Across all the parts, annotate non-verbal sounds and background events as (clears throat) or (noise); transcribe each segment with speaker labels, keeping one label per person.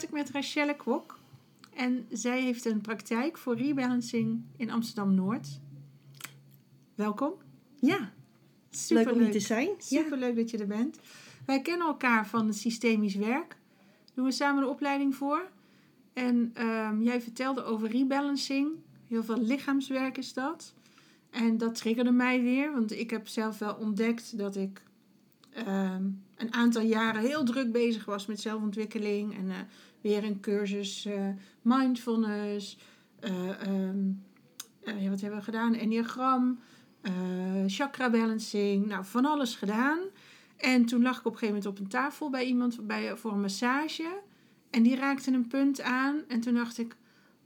Speaker 1: Praat ik met Rachelle Kwok. En zij heeft een praktijk voor rebalancing in Amsterdam Noord. Welkom.
Speaker 2: Ja, leuk om hier te zijn.
Speaker 1: Super leuk dat je er bent. Wij kennen elkaar van het systemisch werk. Doen we samen de opleiding voor. En ehm, jij vertelde over rebalancing. Heel veel lichaamswerk is dat. En dat triggerde mij weer, want ik heb zelf wel ontdekt dat ik ehm, een aantal jaren heel druk bezig was met zelfontwikkeling. En uh, weer een cursus uh, mindfulness. Um, ja, wat hebben we gedaan? Enneagram, chakra balancing. Nou, van alles gedaan. En toen lag ik op een gegeven moment op een tafel bij iemand voor een massage. En die raakte een punt aan. En toen dacht ik,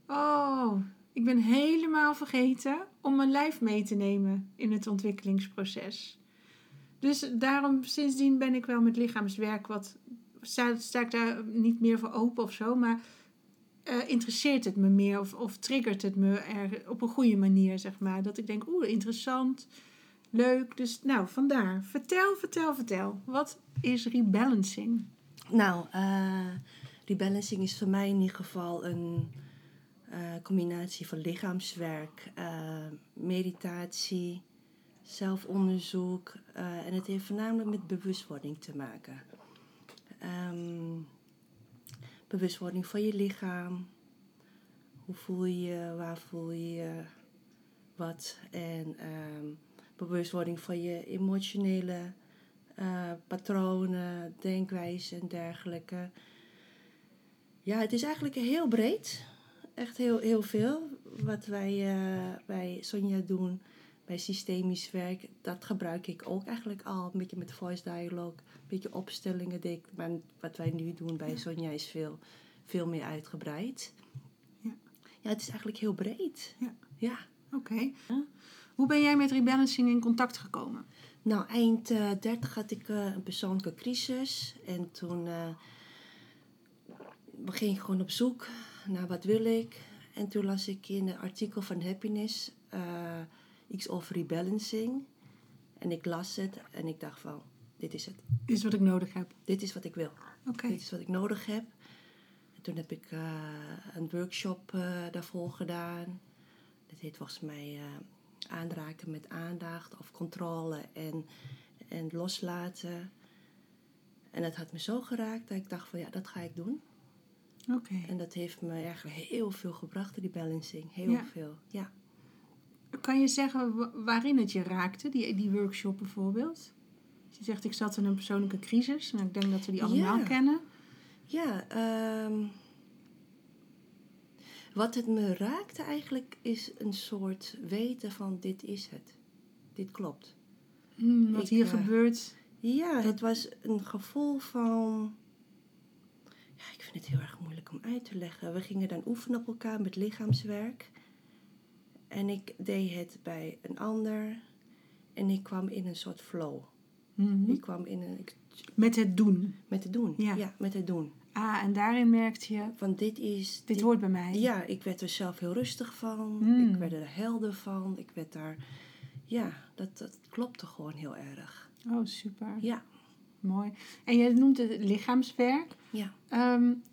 Speaker 1: oh, ik ben helemaal vergeten om mijn lijf mee te nemen in het ontwikkelingsproces. Dus daarom, sindsdien ben ik wel met lichaamswerk wat. Sta, ik daar niet meer voor open of zo, maar uh, interesseert het me meer of, of triggert het me op een goede manier, zeg maar. Dat ik denk, oeh, interessant, leuk. Dus nou, vandaar. Vertel, vertel, vertel. Wat is rebalancing?
Speaker 2: Nou, uh, rebalancing is voor mij in ieder geval een uh, combinatie van lichaamswerk, meditatie, zelfonderzoek. En het heeft voornamelijk met bewustwording te maken. Um, bewustwording van je lichaam. Hoe voel je je, waar voel je je, wat. En um, bewustwording van je emotionele patronen, denkwijzen en dergelijke. Ja, het is eigenlijk heel breed echt heel, heel veel. Wat wij bij Sonja doen, bij systemisch werk, dat gebruik ik ook eigenlijk al. Een beetje met voice dialogue, een beetje opstellingen. Maar wat wij nu doen bij Sonja is veel, veel meer uitgebreid. Ja. ja, het is eigenlijk heel breed.
Speaker 1: Ja. ja. Oké. Hoe ben jij met rebalancing in contact gekomen?
Speaker 2: Nou, eind uh, 30 had ik uh, een persoonlijke crisis. En toen ging ik gewoon op zoek naar wat wil ik. En toen las ik in een artikel van Happiness uh, iets over rebalancing. En ik las het en ik dacht van, dit is het.
Speaker 1: Dit is wat ik nodig heb.
Speaker 2: Dit is wat ik wil.
Speaker 1: Okay.
Speaker 2: Dit is wat ik nodig heb. En toen heb ik uh, een workshop uh, daarvoor gedaan. Dat heet volgens mij aanraken met aandacht of controle en, en loslaten. En dat had me zo geraakt dat ik dacht van ja, dat ga ik doen.
Speaker 1: Okay.
Speaker 2: En dat heeft me eigenlijk heel veel gebracht, die balancing. Heel ja. veel, ja.
Speaker 1: Kan je zeggen waarin het je raakte, die, die workshop bijvoorbeeld? Je zegt, ik zat in een persoonlijke crisis. En ik denk dat we die allemaal
Speaker 2: ja.
Speaker 1: kennen.
Speaker 2: Ja, um, wat het me raakte eigenlijk is een soort weten van dit is het. Dit klopt.
Speaker 1: Hmm, wat ik, hier uh, gebeurt.
Speaker 2: Ja, het was een gevoel van ja, ik vind het heel erg moeilijk om uit te leggen. We gingen dan oefenen op elkaar met lichaamswerk. En ik deed het bij een ander. En ik kwam in een soort flow.
Speaker 1: Mm-hmm.
Speaker 2: Ik kwam in een... Ik,
Speaker 1: met het doen.
Speaker 2: Met het doen, ja. ja. met het doen.
Speaker 1: Ah, en daarin merkte je...
Speaker 2: Van dit is...
Speaker 1: Dit, dit hoort bij mij.
Speaker 2: Ja, ik werd er zelf heel rustig van.
Speaker 1: Mm.
Speaker 2: Ik werd er helder van. Ik werd daar... Ja, dat, dat klopte gewoon heel erg.
Speaker 1: Oh, super.
Speaker 2: Ja.
Speaker 1: Mooi. En je noemt het lichaamswerk.
Speaker 2: Ja.
Speaker 1: Um,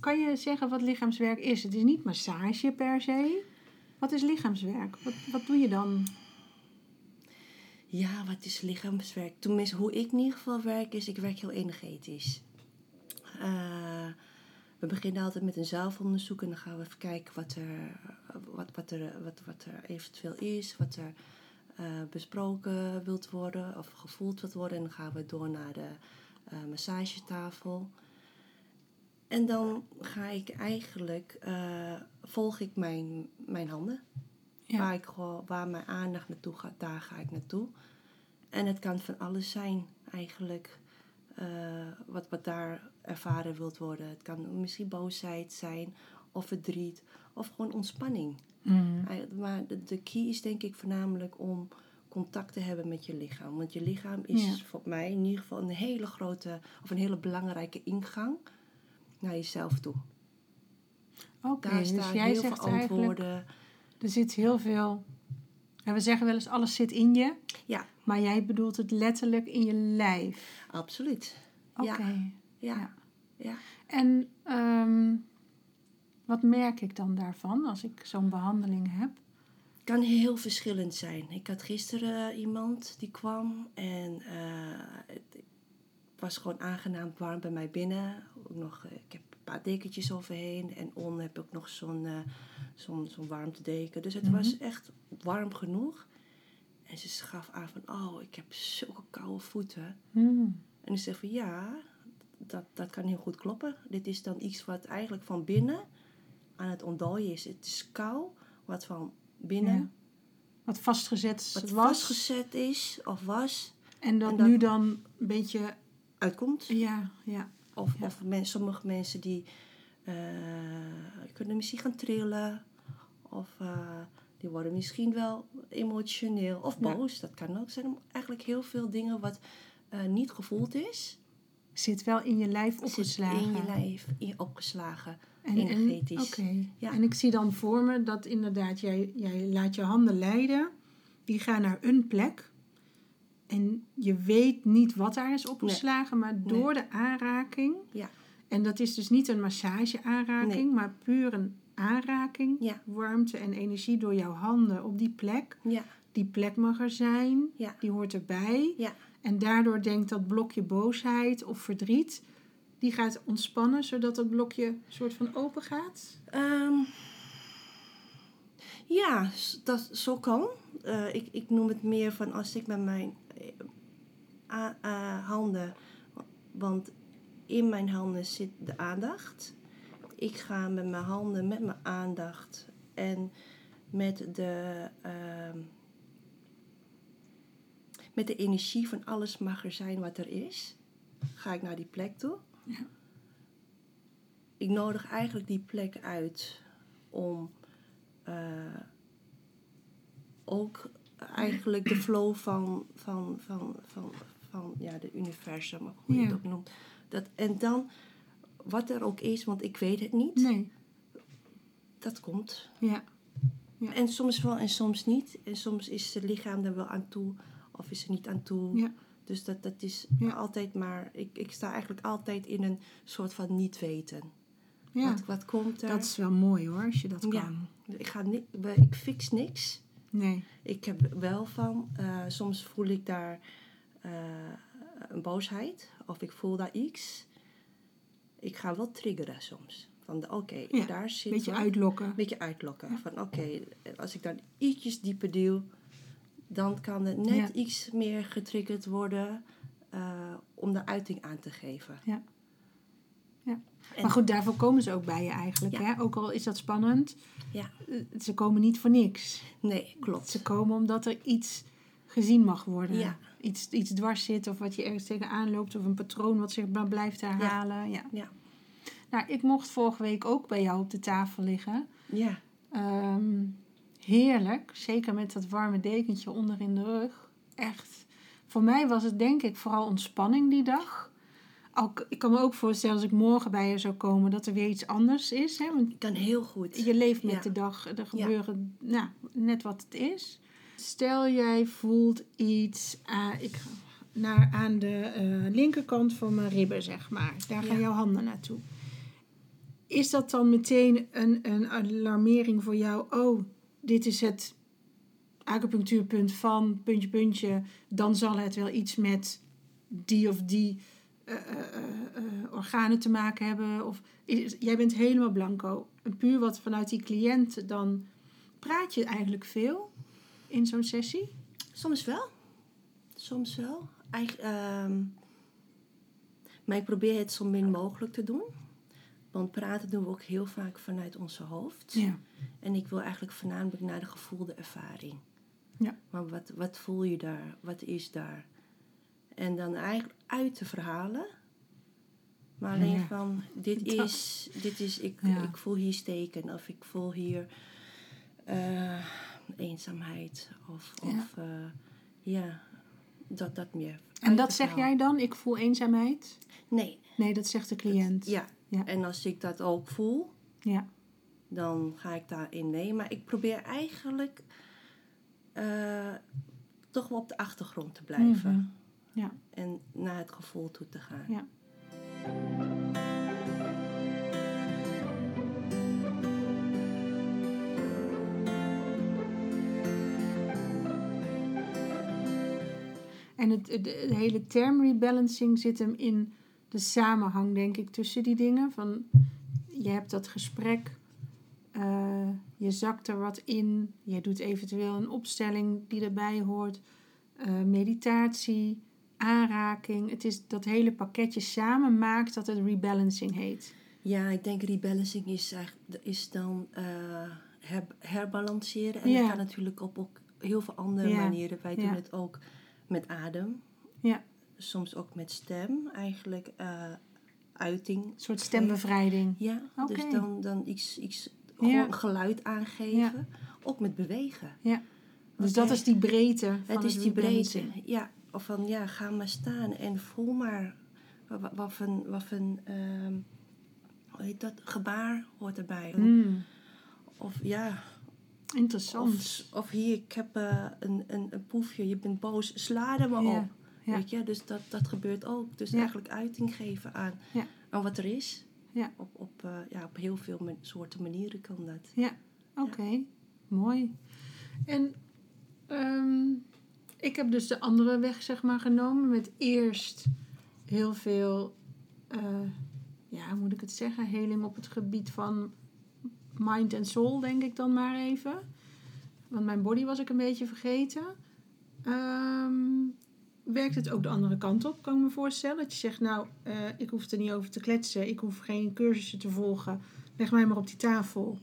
Speaker 1: kan je zeggen wat lichaamswerk is? Het is niet massage per se. Wat is lichaamswerk? Wat, wat doe je dan?
Speaker 2: Ja, wat is lichaamswerk? Tenminste, hoe ik in ieder geval werk is, ik werk heel energetisch. Eh, we beginnen altijd met een zelfonderzoek en dan gaan we even kijken wat er, wat, wat er, wat, wat er eventueel is, wat er eh, besproken wilt worden of gevoeld wilt worden. En dan gaan we door naar de eh, massagetafel. En dan ga ik eigenlijk, eh, volg ik mijn, mijn handen.
Speaker 1: Ja.
Speaker 2: Waar, ik waar mijn aandacht naartoe gaat, daar ga ik naartoe. En het kan van alles zijn eigenlijk. eh, wat, wat daar ervaren wilt worden. Het kan misschien boosheid zijn, of verdriet, of gewoon ontspanning.
Speaker 1: Mm.
Speaker 2: Maar de, de key is denk ik voornamelijk om contact te hebben met je lichaam. Want je lichaam is
Speaker 1: Ja.
Speaker 2: voor mij in ieder geval een hele grote of een hele belangrijke ingang naar jezelf toe.
Speaker 1: Oké,
Speaker 2: Daar
Speaker 1: dus jij
Speaker 2: heel
Speaker 1: zegt
Speaker 2: veel
Speaker 1: eigenlijk,
Speaker 2: antwoorden.
Speaker 1: er zit heel veel... En we zeggen wel eens, alles zit in je.
Speaker 2: Ja,
Speaker 1: Maar jij bedoelt het letterlijk in je lijf.
Speaker 2: absoluut.
Speaker 1: Oké.
Speaker 2: Ja, ja,
Speaker 1: Ja.
Speaker 2: ja.
Speaker 1: En ehm, wat merk ik dan daarvan als ik zo'n behandeling heb?
Speaker 2: kan heel verschillend zijn. Ik had gisteren iemand die kwam en eh, was gewoon aangenaam warm bij mij binnen. Ook nog, eh, ik heb een paar dekentjes overheen en on heb ik nog zo'n eh, zo'n zo'n warmtedeken. Dus het
Speaker 1: Mhm.
Speaker 2: was echt warm genoeg. En ze gaf aan van, oh, ik heb zulke koude voeten.
Speaker 1: Hmm.
Speaker 2: En ik zeg van, ja, dat, dat kan heel goed kloppen. Dit is dan iets wat eigenlijk van binnen aan het ontdooien is. Het is kou, wat van binnen
Speaker 1: Ja. Wat vastgezet
Speaker 2: wat
Speaker 1: was.
Speaker 2: vastgezet is of was,
Speaker 1: En dat,
Speaker 2: en dat-
Speaker 1: nu dan een beetje...
Speaker 2: uitkomt.
Speaker 1: Ja, ja.
Speaker 2: Of,
Speaker 1: Ja.
Speaker 2: of men, sommige mensen die eh, kunnen misschien gaan trillen. Of eh, die worden misschien wel emotioneel of
Speaker 1: Ja.
Speaker 2: boos. Dat kan ook zijn. Eigenlijk heel veel dingen wat eh, niet gevoeld is.
Speaker 1: Zit wel in je lijf
Speaker 2: zit
Speaker 1: opgeslagen.
Speaker 2: in je lijf in, opgeslagen.
Speaker 1: En,
Speaker 2: energetisch. Ja.
Speaker 1: en ik zie dan voor me dat inderdaad, jij, jij laat je handen leiden. Die gaan naar een plek. En je weet niet wat daar is opgeslagen, maar door de aanraking.
Speaker 2: Ja.
Speaker 1: En dat is dus niet een massage-aanraking,
Speaker 2: Nee.
Speaker 1: maar puur een aanraking.
Speaker 2: Ja.
Speaker 1: Warmte en energie door jouw handen op die plek.
Speaker 2: Ja,
Speaker 1: Die plek mag er zijn,
Speaker 2: Ja.
Speaker 1: die hoort erbij.
Speaker 2: ja,
Speaker 1: En daardoor denkt dat blokje boosheid of verdriet, die gaat ontspannen, zodat dat blokje soort van open gaat.
Speaker 2: Ehm, ja, dat zo kan. Eh, ik, ik noem het meer van als ik met mijn eh, handen, want in mijn handen zit de aandacht. Ik ga met mijn handen, met mijn aandacht en met de, ehm, met de energie van alles mag er zijn wat er is, ga ik naar die plek toe.
Speaker 1: Ja.
Speaker 2: Ik nodig eigenlijk die plek uit om ook eigenlijk de flow van, van, van, van, van ja, de universum, of hoe je het ook noemt. Dat, en dan, wat er ook is, want ik weet het niet,
Speaker 1: Nee,
Speaker 2: dat komt.
Speaker 1: ja. Ja.
Speaker 2: En soms wel en soms niet. En soms is het lichaam er wel aan toe of is er niet aan toe.
Speaker 1: Ja.
Speaker 2: Dus dat, dat is
Speaker 1: Ja.
Speaker 2: altijd maar, ik, ik sta eigenlijk altijd in een soort van niet weten.
Speaker 1: ja.
Speaker 2: Wat, wat komt er?
Speaker 1: Dat is wel mooi hoor, als je dat
Speaker 2: Ja.
Speaker 1: kan.
Speaker 2: Ik, ga ik fix niks.
Speaker 1: Nee.
Speaker 2: Ik heb wel van, eh, soms voel ik daar eh, een boosheid of ik voel daar iets. Ik ga wel triggeren soms. Van de- oké,
Speaker 1: Ja,
Speaker 2: daar zit
Speaker 1: Beetje
Speaker 2: wat.
Speaker 1: uitlokken.
Speaker 2: Een beetje uitlokken. Van oké, als ik dan ietsjes dieper duw, dan kan het net
Speaker 1: Ja.
Speaker 2: iets meer getriggerd worden eh, om de uiting aan te geven.
Speaker 1: Ja. Ja.
Speaker 2: En-
Speaker 1: Maar goed, daarvoor komen ze ook bij je eigenlijk.
Speaker 2: Ja.
Speaker 1: Hè? Ook al is dat spannend,
Speaker 2: Ja,
Speaker 1: eh, ze komen niet voor niks.
Speaker 2: nee, klopt.
Speaker 1: Ze komen omdat er iets gezien mag worden.
Speaker 2: Ja.
Speaker 1: Iets, iets dwars zit of wat je ergens tegenaan loopt of een patroon wat zich maar blijft herhalen. Ja.
Speaker 2: Ja,
Speaker 1: Nou, ik mocht vorige week ook bij jou op de tafel liggen.
Speaker 2: ja,
Speaker 1: Ehm, heerlijk, zeker met dat warme dekentje onder in de rug. Echt. Voor mij was het denk ik vooral ontspanning die dag. Ook, ik kan me ook voorstellen als ik morgen bij je zou komen dat er weer iets anders is. Hè? Want
Speaker 2: kan heel goed.
Speaker 1: je leeft met
Speaker 2: Ja.
Speaker 1: de dag, er gebeuren nou, net wat het is. Stel jij voelt iets aan, ik, naar, aan de eh, linkerkant van mijn ribben, zeg maar. Daar gaan
Speaker 2: Ja.
Speaker 1: jouw handen naartoe. Is dat dan meteen een, een alarmering voor jou? Oh, dit is het acupunctuurpunt van puntje, puntje, dan zal het wel iets met die of die eh, eh, eh, organen te maken hebben. Of is- jij bent helemaal blanco. En puur wat vanuit die cliënt, dan praat je eigenlijk veel in zo'n sessie.
Speaker 2: Soms wel. Soms wel. Eigen, ehm, maar ik probeer het zo min mogelijk te doen. Want praten doen we ook heel vaak vanuit onze hoofd.
Speaker 1: Ja.
Speaker 2: En ik wil eigenlijk voornamelijk naar de gevoelde ervaring.
Speaker 1: Ja.
Speaker 2: Maar wat, wat voel je daar? Wat is daar? En dan eigenlijk uit de verhalen. Maar alleen
Speaker 1: Ja.
Speaker 2: van, dit (laughs) is, dit is ik,
Speaker 1: Ja.
Speaker 2: ik voel hier steken. Of ik voel hier eh, eenzaamheid. Of,
Speaker 1: Ja.
Speaker 2: of eh, ja, dat, dat meer.
Speaker 1: En dat
Speaker 2: te
Speaker 1: zeg jij dan? Ik voel eenzaamheid?
Speaker 2: Nee.
Speaker 1: Nee, dat zegt de cliënt.
Speaker 2: Ja.
Speaker 1: Ja.
Speaker 2: En als ik dat ook voel,
Speaker 1: Ja.
Speaker 2: dan ga ik daarin mee. Maar ik probeer eigenlijk eh, toch wel op de achtergrond te blijven.
Speaker 1: Mhm. Ja.
Speaker 2: En naar het gevoel toe te gaan.
Speaker 1: Ja. En het, hele term rebalancing zit hem in de samenhang, denk ik, tussen die dingen. Van, je hebt dat gesprek, eh, je zakt er wat in, je doet eventueel een opstelling die erbij hoort, eh, meditatie, aanraking. Het is dat hele pakketje samen maakt dat het rebalancing heet.
Speaker 2: Ja, ik denk rebalancing is, eigenlijk- is dan her, herbalanceren. En
Speaker 1: Ja.
Speaker 2: dat kan natuurlijk op ook heel veel andere
Speaker 1: Ja.
Speaker 2: manieren. Wij doen
Speaker 1: Ja.
Speaker 2: het ook met adem.
Speaker 1: Ja.
Speaker 2: Soms ook met stem. Eigenlijk eh, uiting.
Speaker 1: Een soort stembevrijding.
Speaker 2: Ja,
Speaker 1: Oké.
Speaker 2: dus dan, dan iets, iets
Speaker 1: Ja.
Speaker 2: gewoon geluid aangeven. Ook met bewegen.
Speaker 1: Dus
Speaker 2: Oké.
Speaker 1: dat is die breedte van
Speaker 2: Het is die breedte. Ja, of van ja, ga maar staan en voel maar wat, wat, wat voor ehm, hoe heet dat, gebaar hoort erbij.
Speaker 1: Hmm,
Speaker 2: Of ja,
Speaker 1: interessant.
Speaker 2: of, of hier, ik heb eh, een, een, een poefje, je bent boos, sla er maar op.
Speaker 1: ja.
Speaker 2: Weet je, dus dat, dat gebeurt ook. Dus
Speaker 1: Ja.
Speaker 2: eigenlijk uiting geven aan,
Speaker 1: Ja.
Speaker 2: aan wat er is.
Speaker 1: Ja.
Speaker 2: Op, op, eh, ja, op heel veel man- soorten manieren kan dat.
Speaker 1: Ja, oké. Mooi. En ehm, ik heb dus de andere weg, zeg maar, genomen. Met eerst heel veel, eh, ja, hoe moet ik het zeggen? Heling op het gebied van mind en soul, denk ik dan maar even. Want mijn body was ik een beetje vergeten. Ehm, werkt het ook de andere kant op, kan ik me voorstellen. Dat je zegt, nou, eh, ik hoef er niet over te kletsen. Ik hoef geen cursussen te volgen. Leg mij maar op die tafel.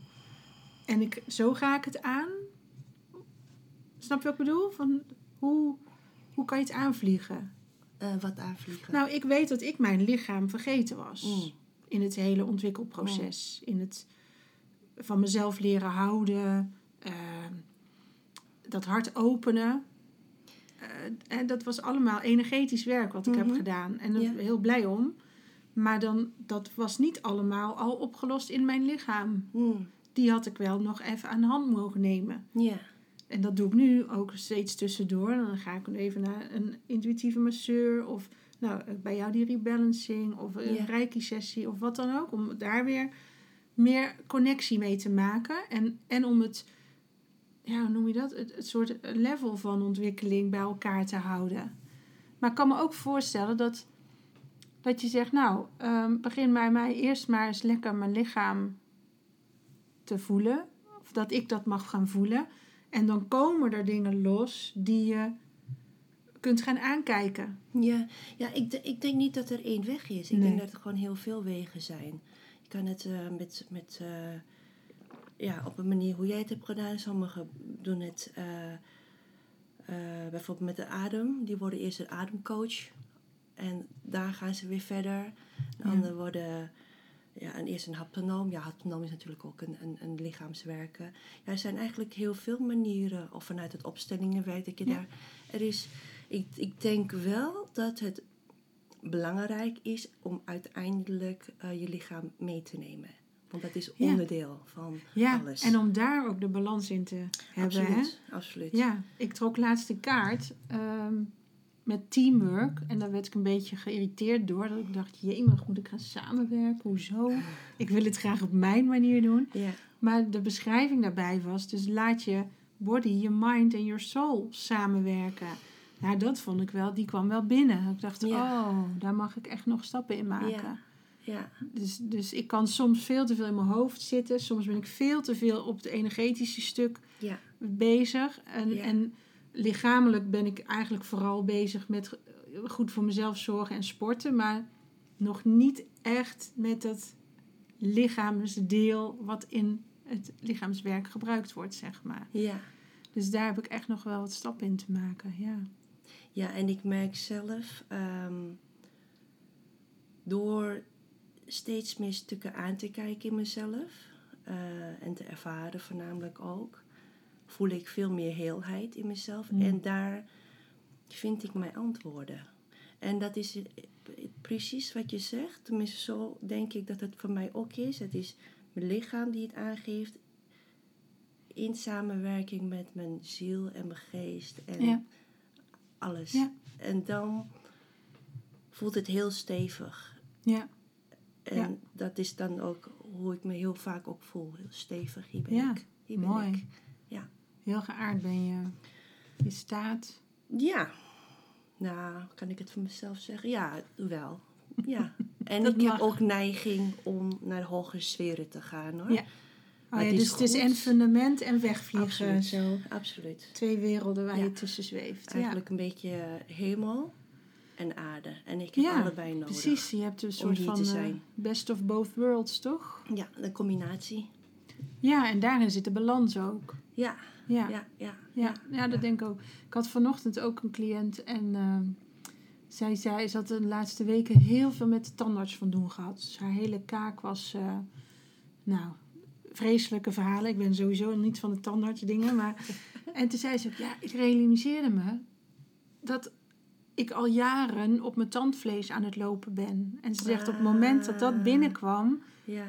Speaker 1: En ik, zo ga ik het aan. Snap je wat ik bedoel? Van hoe, hoe kan je het aanvliegen?
Speaker 2: Eh, wat aanvliegen.
Speaker 1: Nou, ik weet dat ik mijn lichaam vergeten was.
Speaker 2: Mm.
Speaker 1: In het hele ontwikkelproces. In het van mezelf leren houden. eh, dat hart openen. Eh, en dat was allemaal energetisch werk wat ik
Speaker 2: Mhm.
Speaker 1: heb gedaan. En daar ben ik heel blij om. Maar dan, dat was niet allemaal al opgelost in mijn lichaam.
Speaker 2: Mm,
Speaker 1: Die had ik wel nog even aan de hand mogen nemen.
Speaker 2: Ja.
Speaker 1: En dat doe ik nu ook steeds tussendoor. Dan ga ik even naar een intuïtieve masseur. Of nou, bij jou die rebalancing. Of een
Speaker 2: Ja.
Speaker 1: reiki-sessie. Of wat dan ook. Om daar weer meer connectie mee te maken. En, en om het, ja, hoe noem je dat? Het, het soort level van ontwikkeling bij elkaar te houden. Maar ik kan me ook voorstellen dat, dat je zegt... Nou, ehm, begin bij mij eerst maar eens lekker mijn lichaam te voelen. Of dat ik dat mag gaan voelen. En dan komen er dingen los die je kunt gaan aankijken.
Speaker 2: Ja, ja ik, ik denk niet dat er één weg is. Ik
Speaker 1: Nee.
Speaker 2: denk dat er gewoon heel veel wegen zijn. Je kan het eh, met, met eh, ja, op een manier hoe jij het hebt gedaan. Sommigen doen het eh, bijvoorbeeld met de adem. Die worden eerst een ademcoach. En daar gaan ze weer verder. De
Speaker 1: Ja.
Speaker 2: anderen worden ja, en eerst een haptonoom. Ja, haptonoom is natuurlijk ook een, een, een lichaamswerken. Ja, er zijn eigenlijk heel veel manieren. Of vanuit het opstellingenwerk dat je
Speaker 1: Ja.
Speaker 2: daar... Er is, ik, ik denk wel dat het belangrijk is om uiteindelijk eh, je lichaam mee te nemen. Want dat is
Speaker 1: Ja.
Speaker 2: onderdeel van
Speaker 1: Ja,
Speaker 2: alles.
Speaker 1: en om daar ook de balans in te hebben. Hè?
Speaker 2: absoluut, absoluut.
Speaker 1: Ja, ik trok laatst een kaart ehm, met teamwork. En daar werd ik een beetje geïrriteerd door. Dat ik dacht, jemig, moet ik gaan samenwerken? Hoezo? Ik wil het graag op mijn manier doen.
Speaker 2: Ja,
Speaker 1: Maar de beschrijving daarbij was, dus laat je body, je mind en je soul samenwerken. Nou, dat vond ik wel, die kwam wel binnen. Ik dacht, oh, daar mag ik echt nog stappen in maken.
Speaker 2: Ja. Ja,
Speaker 1: Dus, dus ik kan soms veel te veel in mijn hoofd zitten. Soms ben ik veel te veel op het energetische stuk
Speaker 2: ja,
Speaker 1: bezig. En,
Speaker 2: Ja.
Speaker 1: en lichamelijk ben ik eigenlijk vooral bezig met goed voor mezelf zorgen en sporten. Maar nog niet echt met dat lichaamsdeel wat in het lichaamswerk gebruikt wordt, zeg maar.
Speaker 2: ja.
Speaker 1: Dus daar heb ik echt nog wel wat stappen in te maken, ja.
Speaker 2: Ja, en ik merk zelf, ehm, door steeds meer stukken aan te kijken in mezelf eh, en te ervaren voornamelijk ook, voel ik veel meer heelheid in mezelf.
Speaker 1: Mm.
Speaker 2: En daar vind ik mijn antwoorden. En dat is eh, precies wat je zegt. Tenminste, zo denk ik dat het voor mij ook is. Het is mijn lichaam die het aangeeft. In samenwerking met mijn ziel en mijn geest. En
Speaker 1: Ja.
Speaker 2: alles.
Speaker 1: Ja.
Speaker 2: En dan voelt het heel stevig.
Speaker 1: Ja,
Speaker 2: En
Speaker 1: Ja.
Speaker 2: dat is dan ook hoe ik me heel vaak ook voel. Heel stevig. Hier ben
Speaker 1: Ja,
Speaker 2: ik. Hier ben
Speaker 1: mooi.
Speaker 2: ik.
Speaker 1: Heel geaard ben je. Je staat.
Speaker 2: Ja. Nou, kan ik het voor mezelf zeggen? Ja, wel. Ja. (laughs) En ik heb ook neiging om naar hogere sferen te gaan hoor.
Speaker 1: Ja. Oh, ja,
Speaker 2: het
Speaker 1: dus het is en fundament en wegvliegen.
Speaker 2: Absoluut.
Speaker 1: Zo.
Speaker 2: Absoluut.
Speaker 1: Twee werelden waar
Speaker 2: Ja.
Speaker 1: je tussen zweeft.
Speaker 2: Eigenlijk een beetje hemel en aarde. En ik heb allebei nodig.
Speaker 1: precies. Je hebt een soort van eh,
Speaker 2: zijn.
Speaker 1: best of both worlds, toch?
Speaker 2: Ja, de combinatie.
Speaker 1: Ja, en daarin zit de balans ook.
Speaker 2: Ja,
Speaker 1: Ja, ja,
Speaker 2: ja, ja.
Speaker 1: ja, dat denk ik ook. Ik had vanochtend ook een cliënt en eh, zij zei, ze had de laatste weken heel veel met de tandarts van doen gehad. Dus haar hele kaak was, eh, nou, vreselijke verhalen. Ik ben sowieso niet van de tandartsdingen, maar... (laughs) en toen zei ze ook, ja, ik realiseerde me dat ik al jaren op mijn tandvlees aan het lopen ben. En ze zegt, op het moment dat dat binnenkwam,
Speaker 2: Ja,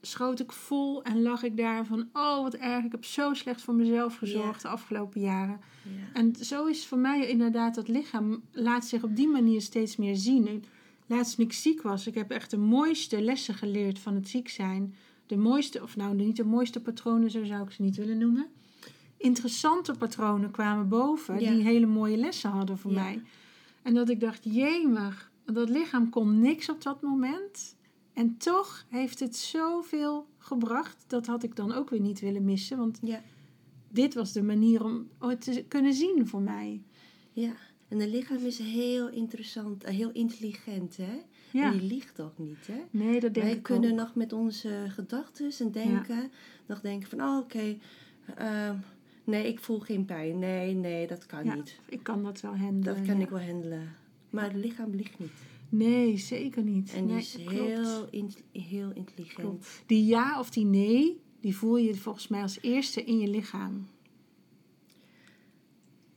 Speaker 1: schoot ik vol en lag ik daar van, oh wat erg, ik heb zo slecht voor mezelf gezorgd de afgelopen jaren.
Speaker 2: ja.
Speaker 1: En zo is voor mij inderdaad dat lichaam laat zich op die manier steeds meer zien. Laatst toen ik ziek was, ik heb echt de mooiste lessen geleerd van het ziek zijn. De mooiste, of nou niet de mooiste patronen, zo zou ik ze niet willen noemen. Interessante patronen kwamen boven,
Speaker 2: Ja.
Speaker 1: die hele mooie lessen hadden voor mij. En dat ik dacht, jemig, dat lichaam kon niks op dat moment. En toch heeft het zoveel gebracht. Dat had ik dan ook weer niet willen missen. Want
Speaker 2: Ja.
Speaker 1: dit was de manier om het te kunnen zien voor mij.
Speaker 2: Ja, en het lichaam is heel interessant, eh, heel intelligent, hè?
Speaker 1: Ja.
Speaker 2: En die liegt ook niet, hè?
Speaker 1: Nee, dat denk
Speaker 2: Wij
Speaker 1: ik
Speaker 2: kunnen
Speaker 1: ook.
Speaker 2: nog met onze gedachten en denken, nog denken van, oh, oké, ehm, nee, ik voel geen pijn. Nee, nee, dat kan
Speaker 1: Ja,
Speaker 2: niet.
Speaker 1: ik kan dat wel handelen.
Speaker 2: Dat kan ik wel handelen. Maar het lichaam liegt niet.
Speaker 1: Nee, zeker niet.
Speaker 2: En die
Speaker 1: nee,
Speaker 2: is heel, in- heel intelligent.
Speaker 1: Klopt. Die ja of die nee, die voel je volgens mij als eerste in je lichaam.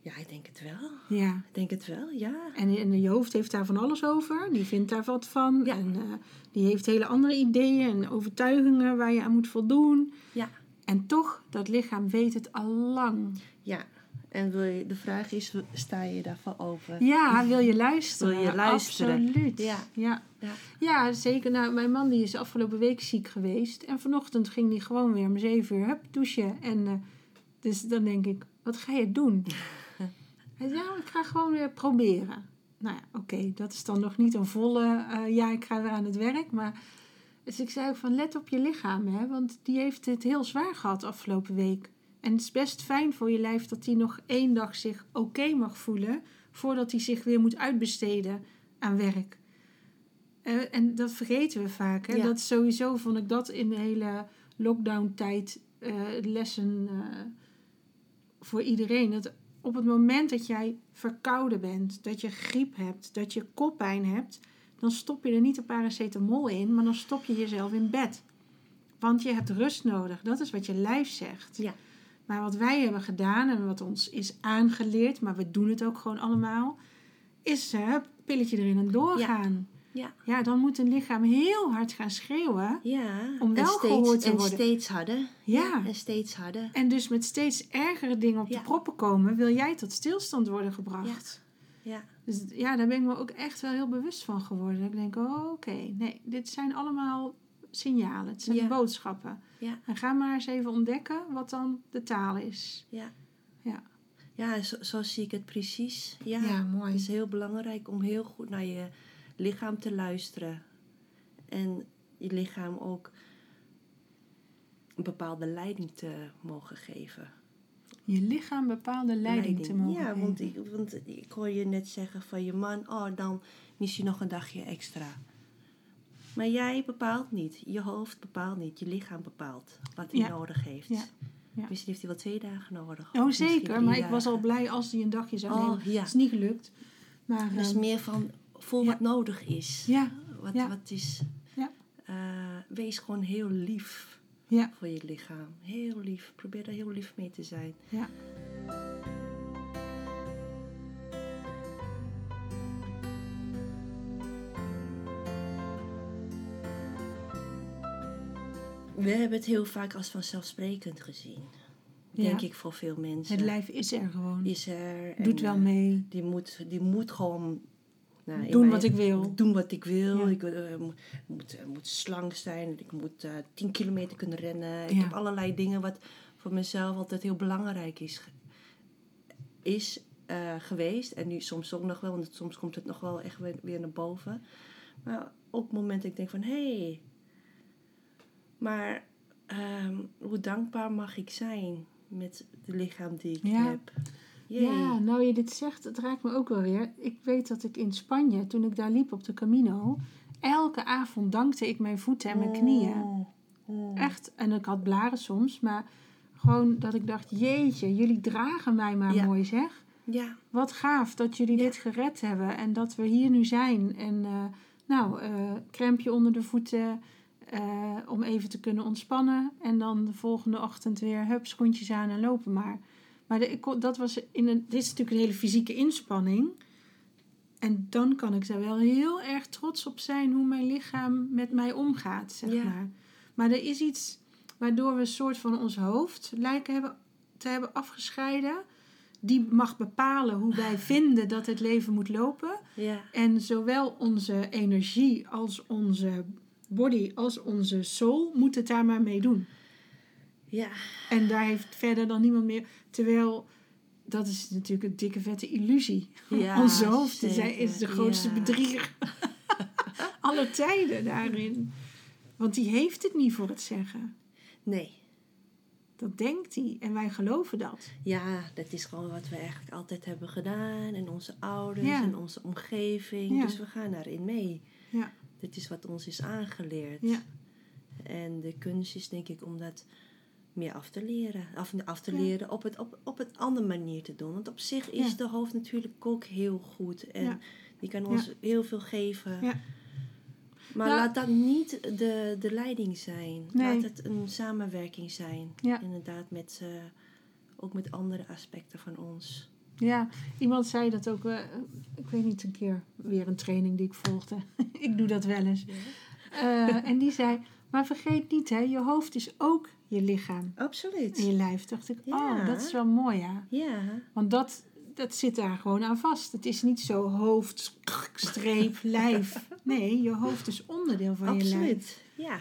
Speaker 2: Ja, ik denk het wel.
Speaker 1: Ja.
Speaker 2: Ik denk het wel, ja.
Speaker 1: En, en je hoofd heeft daar van alles over. Die vindt daar wat van.
Speaker 2: Ja.
Speaker 1: En eh, die heeft hele andere ideeën en overtuigingen waar je aan moet voldoen.
Speaker 2: Ja.
Speaker 1: En toch, dat lichaam weet het al lang.
Speaker 2: Ja. En wil je, de vraag is, sta je daarvoor open?
Speaker 1: Ja, wil je luisteren?
Speaker 2: Wil je luisteren?
Speaker 1: Absoluut.
Speaker 2: Ja.
Speaker 1: ja.
Speaker 2: Ja.
Speaker 1: Ja, zeker. Nou, mijn man die is afgelopen week ziek geweest. En vanochtend ging hij gewoon weer om zeven uur hup, douchen. En eh, dus dan denk ik, wat ga je doen? (laughs) Hij zei, ja, ik ga gewoon weer proberen. Nou ja, oké, dat is dan nog niet een volle, eh, ja, ik ga weer aan het werk. Maar dus ik zei ook van, let op je lichaam, hè. Want die heeft het heel zwaar gehad afgelopen week. En het is best fijn voor je lijf dat hij nog één dag zich oké mag voelen... voordat hij zich weer moet uitbesteden aan werk. Eh, en dat vergeten we vaak. Hè?
Speaker 2: Ja.
Speaker 1: Dat sowieso vond ik dat in de hele lockdown-tijd eh, lessen eh, voor iedereen. Dat op het moment dat jij verkouden bent, dat je griep hebt, dat je koppijn hebt, dan stop je er niet een paracetamol in, maar dan stop je jezelf in bed. Want je hebt rust nodig. Dat is wat je lijf zegt.
Speaker 2: Ja.
Speaker 1: Maar wat wij hebben gedaan en wat ons is aangeleerd, maar we doen het ook gewoon allemaal, is eh, pilletje erin en doorgaan.
Speaker 2: Ja.
Speaker 1: Ja, dan moet een lichaam heel hard gaan schreeuwen.
Speaker 2: Ja.
Speaker 1: Om
Speaker 2: En
Speaker 1: wel
Speaker 2: steeds,
Speaker 1: gehoord te
Speaker 2: en
Speaker 1: worden.
Speaker 2: steeds harder.
Speaker 1: Ja.
Speaker 2: En steeds harder.
Speaker 1: En dus met steeds ergere dingen op de proppen komen, wil jij tot stilstand worden gebracht.
Speaker 2: Ja.
Speaker 1: Dus ja, daar ben ik me ook echt wel heel bewust van geworden. Ik denk, oh, oké, nee, dit zijn allemaal signalen. Het zijn
Speaker 2: Ja.
Speaker 1: boodschappen.
Speaker 2: Ja.
Speaker 1: En ga maar eens even ontdekken wat dan de taal is.
Speaker 2: Ja.
Speaker 1: Ja.
Speaker 2: Ja, zo, zo zie ik het precies. Ja,
Speaker 1: Ja, mooi.
Speaker 2: Het is heel belangrijk om heel goed naar je lichaam te luisteren. En je lichaam ook een bepaalde leiding te mogen geven.
Speaker 1: Je lichaam bepaalde leiding, te mogen
Speaker 2: Ja,
Speaker 1: geven.
Speaker 2: want ik, want ik hoor je net zeggen van je man, oh dan mis je nog een dagje extra. Maar jij bepaalt niet, je hoofd bepaalt niet, je lichaam bepaalt wat hij
Speaker 1: Ja.
Speaker 2: nodig heeft.
Speaker 1: Ja. Ja.
Speaker 2: Misschien heeft hij wel twee dagen nodig.
Speaker 1: Oh, zeker. Maar ik was al blij als hij een dagje zou
Speaker 2: Oh,
Speaker 1: nemen. Het is niet gelukt. Maar
Speaker 2: Dus meer van voel
Speaker 1: ja.
Speaker 2: wat nodig is.
Speaker 1: ja,
Speaker 2: Wat, wat is.
Speaker 1: Ja.
Speaker 2: Eh, wees gewoon heel lief voor je lichaam. Heel lief. Probeer daar heel lief mee te zijn.
Speaker 1: ja.
Speaker 2: We hebben het heel vaak als vanzelfsprekend gezien.
Speaker 1: Ja.
Speaker 2: Denk ik voor veel mensen.
Speaker 1: Het lijf is er gewoon.
Speaker 2: is er. en,
Speaker 1: Doet wel
Speaker 2: eh,
Speaker 1: mee.
Speaker 2: Die moet, die moet gewoon. nou,
Speaker 1: Doen wat ik wil.
Speaker 2: Doen wat ik wil.
Speaker 1: Ja.
Speaker 2: Ik eh, moet, moet, eh, moet slank zijn. Ik moet eh 10 kilometer kunnen rennen. Ik
Speaker 1: Ja.
Speaker 2: heb allerlei dingen wat voor mezelf altijd heel belangrijk is, is geweest. En nu soms ook nog wel, want soms komt het nog wel echt weer, weer naar boven. Maar op het moment dat ik denk van hé, hey, maar ehm, hoe dankbaar mag ik zijn met het lichaam die ik
Speaker 1: Ja.
Speaker 2: heb?
Speaker 1: Ja, nou je dit zegt, het raakt me ook wel weer. Ik weet dat ik in Spanje, toen ik daar liep op de Camino, elke avond dankte ik mijn voeten en mijn knieën.
Speaker 2: Oh, oh.
Speaker 1: Echt, en ik had blaren soms, maar gewoon dat ik dacht, jeetje, jullie dragen mij maar
Speaker 2: Ja.
Speaker 1: mooi zeg.
Speaker 2: Ja,
Speaker 1: Wat gaaf dat jullie
Speaker 2: Ja.
Speaker 1: dit gered hebben en dat we hier nu zijn. En eh, nou, eh krempje onder de voeten eh, om even te kunnen ontspannen. En dan de volgende ochtend weer hup, schoentjes aan en lopen maar. Maar de, ik, dat was in een, dit is natuurlijk een hele fysieke inspanning. En dan kan ik daar wel heel erg trots op zijn hoe mijn lichaam met mij omgaat, zeg
Speaker 2: Ja.
Speaker 1: maar. Maar er is iets waardoor we een soort van ons hoofd lijken hebben, te hebben afgescheiden. Die mag bepalen hoe wij (laughs) vinden dat het leven moet lopen.
Speaker 2: ja,
Speaker 1: En zowel onze energie als onze body als onze soul moet het daar maar mee doen.
Speaker 2: ja,
Speaker 1: En daar heeft verder dan niemand meer. Terwijl, dat is natuurlijk een dikke vette illusie.
Speaker 2: Ja,
Speaker 1: Onze hoofd is, de grootste
Speaker 2: ja.
Speaker 1: bedrieger. (laughs) Alle tijden daarin. Want die heeft het niet voor het zeggen.
Speaker 2: nee.
Speaker 1: Dat denkt hij. En wij geloven dat.
Speaker 2: Ja, dat is gewoon wat we eigenlijk altijd hebben gedaan. En onze ouders
Speaker 1: Ja.
Speaker 2: en onze omgeving.
Speaker 1: Ja.
Speaker 2: Dus we gaan daarin mee.
Speaker 1: Ja.
Speaker 2: Dit is wat ons is aangeleerd.
Speaker 1: Ja.
Speaker 2: En de kunst is denk ik om dat meer af te leren. Af, af te
Speaker 1: Ja.
Speaker 2: leren op het, op, op het andere manier te doen. Want op zich is
Speaker 1: Ja.
Speaker 2: de hoofd natuurlijk ook heel goed. En die kan ons heel veel geven.
Speaker 1: Ja.
Speaker 2: Maar
Speaker 1: Nou-
Speaker 2: laat dat niet de, de leiding zijn.
Speaker 1: Nee.
Speaker 2: Laat het een samenwerking zijn. Inderdaad, met, eh, ook met andere aspecten van ons.
Speaker 1: Ja, iemand zei dat ook. eh, ik weet niet, een keer weer een training die ik volgde. (laughs) ik doe dat wel eens. Eh, en die zei, maar vergeet niet, hè, je hoofd is ook je lichaam
Speaker 2: Absoluut.
Speaker 1: en je lijf. Dacht ik, oh,
Speaker 2: Ja.
Speaker 1: dat is wel mooi, ja.
Speaker 2: Ja,
Speaker 1: Want dat, dat zit daar gewoon aan vast. Het is niet zo hoofd, streep, (laughs) lijf. Nee, je hoofd is onderdeel van je lijf.
Speaker 2: absoluut. Ja.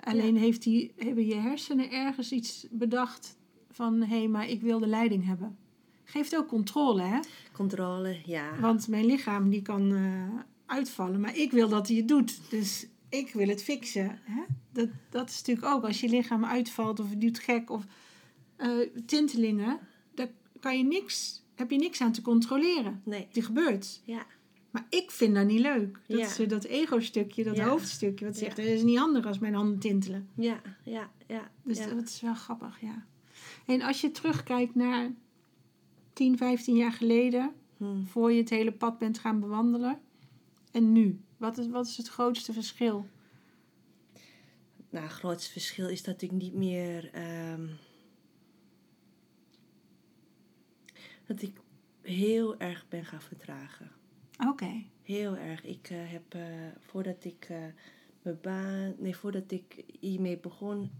Speaker 1: Alleen heeft die, hebben je hersenen ergens iets bedacht van... hé, hey, maar ik wil de leiding hebben. Geeft ook controle, hè?
Speaker 2: Controle, ja.
Speaker 1: Want mijn lichaam die kan eh, uitvallen, maar ik wil dat hij het doet. Dus ik wil het fixen. Hè? Dat, dat is natuurlijk ook als je lichaam uitvalt of het doet gek of eh, tintelingen, daar kan je niks, heb je niks aan te controleren.
Speaker 2: Nee.
Speaker 1: Die gebeurt.
Speaker 2: Ja.
Speaker 1: Maar ik vind dat niet leuk. Dat
Speaker 2: Ja.
Speaker 1: is eh, dat ego-stukje, dat
Speaker 2: Ja.
Speaker 1: hoofdstukje, wat zegt,
Speaker 2: Ja.
Speaker 1: dat is niet handig als mijn handen tintelen.
Speaker 2: Ja, ja, ja.
Speaker 1: Dus dat is wel grappig, ja. En als je terugkijkt naar 10, 15 jaar geleden,
Speaker 2: Hm.
Speaker 1: voor je het hele pad bent gaan bewandelen. En nu? Wat is, wat is het grootste verschil?
Speaker 2: Nou, het grootste verschil is dat ik niet meer. ehm, dat ik heel erg ben gaan vertragen.
Speaker 1: Oké.
Speaker 2: Heel erg. Ik eh, heb eh, voordat ik eh, mijn baan. Nee, voordat ik hiermee begon,